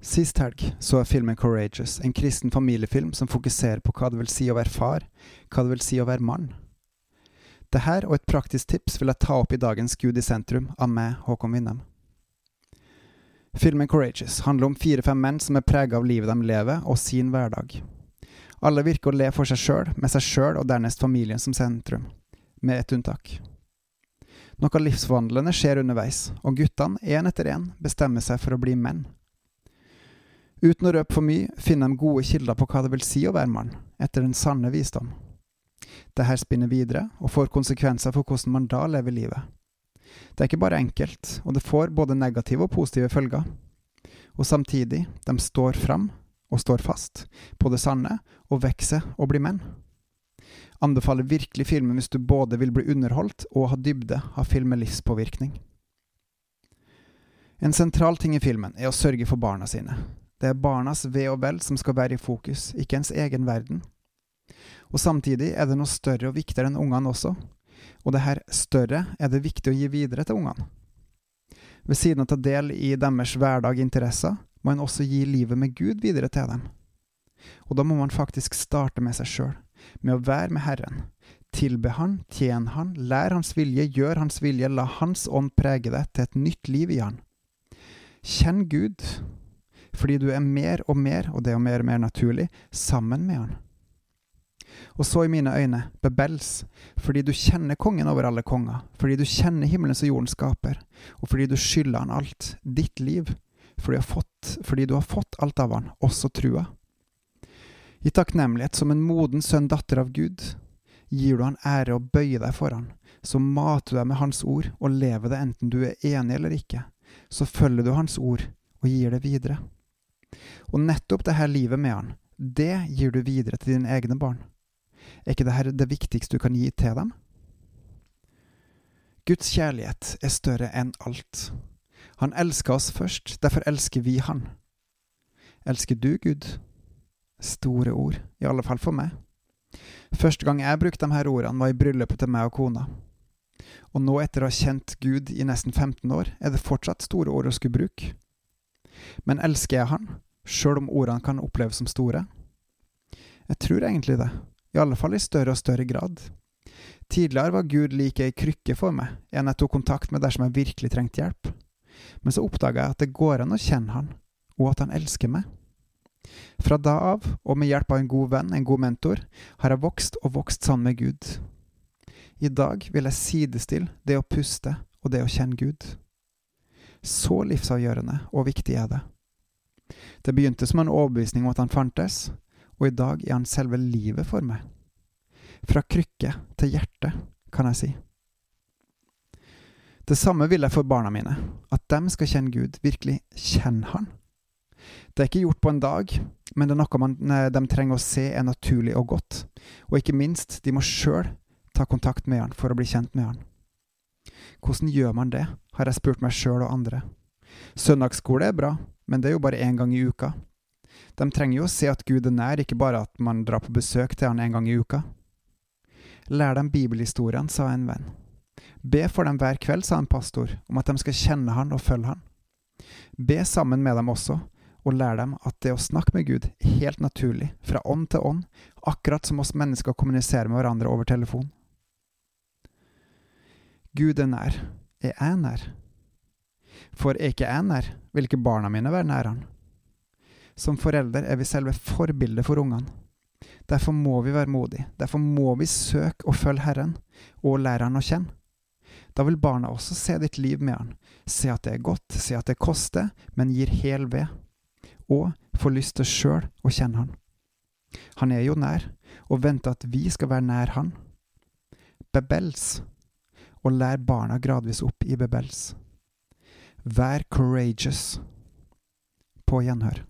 Sist helg så jeg filmen Courageous, en kristen familiefilm som fokuserer på hva det vil si å være far, hva det vil si å være mann. Det her og et praktisk tips vil jeg ta opp i dagens Gud i sentrum av meg, Håkon Winnem. Filmen Courageous handler om fire-fem menn som er prega av livet de lever, og sin hverdag. Alle virker å le for seg sjøl, med seg sjøl og dernest familien som sentrum, med ett unntak. Noe livsforvandlende skjer underveis, og guttene, én etter én, bestemmer seg for å bli menn. Uten å røpe for mye finner de gode kilder på hva det vil si å være mann, etter den sanne visdom. Dette spinner videre og får konsekvenser for hvordan man da lever livet. Det er ikke bare enkelt, og det får både negative og positive følger. Og samtidig, de står fram og står fast på det sanne og vokser og blir menn. Anbefaler virkelig filmen hvis du både vil bli underholdt og ha dybde av film med livspåvirkning. En sentral ting i filmen er å sørge for barna sine, det er barnas ve og vel som skal være i fokus, ikke ens egen verden. Og samtidig er det noe større og viktigere enn ungene også, og det her større er det viktig å gi videre til ungene. Ved siden av å ta del i deres hverdag interesser, må en også gi livet med Gud videre til dem. Og da må man faktisk starte med seg sjøl, med å være med Herren. Tilbe Han, tjene Han, lære Hans vilje, gjør Hans vilje, la Hans ånd prege deg til et nytt liv i Han. Kjenn Gud, fordi du er mer og mer, og det er mer og mer naturlig, sammen med han. Og så i mine øyne bebels, fordi du kjenner kongen over alle konger, fordi du kjenner himmelens og jordens skaper, og fordi du skylder han alt, ditt liv, fordi du har fått, du har fått alt av han, også trua. I takknemlighet som en moden sønn, datter av Gud, gir du han ære og bøyer deg for han, så mater du deg med hans ord og lever det enten du er enig eller ikke, så følger du hans ord og gir det videre. Og nettopp det her livet med han, det gir du videre til dine egne barn. Er ikke dette det viktigste du kan gi til dem? Guds kjærlighet er større enn alt. Han elsker oss først, derfor elsker vi Han. Elsker du Gud? Store ord, i alle fall for meg. Første gang jeg brukte de her ordene, var i bryllupet til meg og kona. Og nå, etter å ha kjent Gud i nesten 15 år, er det fortsatt store ord å skulle bruke. Men elsker jeg Han, sjøl om ordene kan oppleves som store? Jeg tror egentlig det, i alle fall i større og større grad. Tidligere var Gud like ei krykke for meg, en jeg tok kontakt med dersom jeg virkelig trengte hjelp. Men så oppdaga jeg at det går an å kjenne Han, og at Han elsker meg. Fra da av, og med hjelp av en god venn, en god mentor, har jeg vokst og vokst sammen med Gud. I dag vil jeg sidestille det å puste og det å kjenne Gud. Så livsavgjørende og viktig er det. Det begynte som en overbevisning om at han fantes, og i dag er han selve livet for meg. Fra krykke til hjerte, kan jeg si. Det samme vil jeg for barna mine, at de skal kjenne Gud, virkelig kjenne Han. Det er ikke gjort på en dag, men det er noe man, de trenger å se er naturlig og godt, og ikke minst, de må sjøl ta kontakt med Han for å bli kjent med Han. Hvordan gjør man det, har jeg spurt meg sjøl og andre. Søndagsskole er bra, men det er jo bare én gang i uka. De trenger jo å se at Gud er nær, ikke bare at man drar på besøk til han en gang i uka. Lær dem bibelhistorien, sa en venn. Be for dem hver kveld, sa en pastor, om at de skal kjenne han og følge han. Be sammen med dem også, og lær dem at det å snakke med Gud er helt naturlig, fra ånd til ånd, akkurat som oss mennesker kommuniserer med hverandre over telefon. Gud er nær. Er jeg nær? For er ikke jeg nær, vil ikke barna mine være nær han. Som forelder er vi selve forbildet for ungene. Derfor må vi være modige, derfor må vi søke å følge Herren, og lære Han å kjenne. Da vil barna også se ditt liv med Han, se at det er godt, se at det koster, men gir hel ved, og få lyst til sjøl å kjenne Han. Han er jo nær, og venter at vi skal være nær Han. Bebels, og lær barna gradvis opp i bebels. Vær courageous. På gjenhør.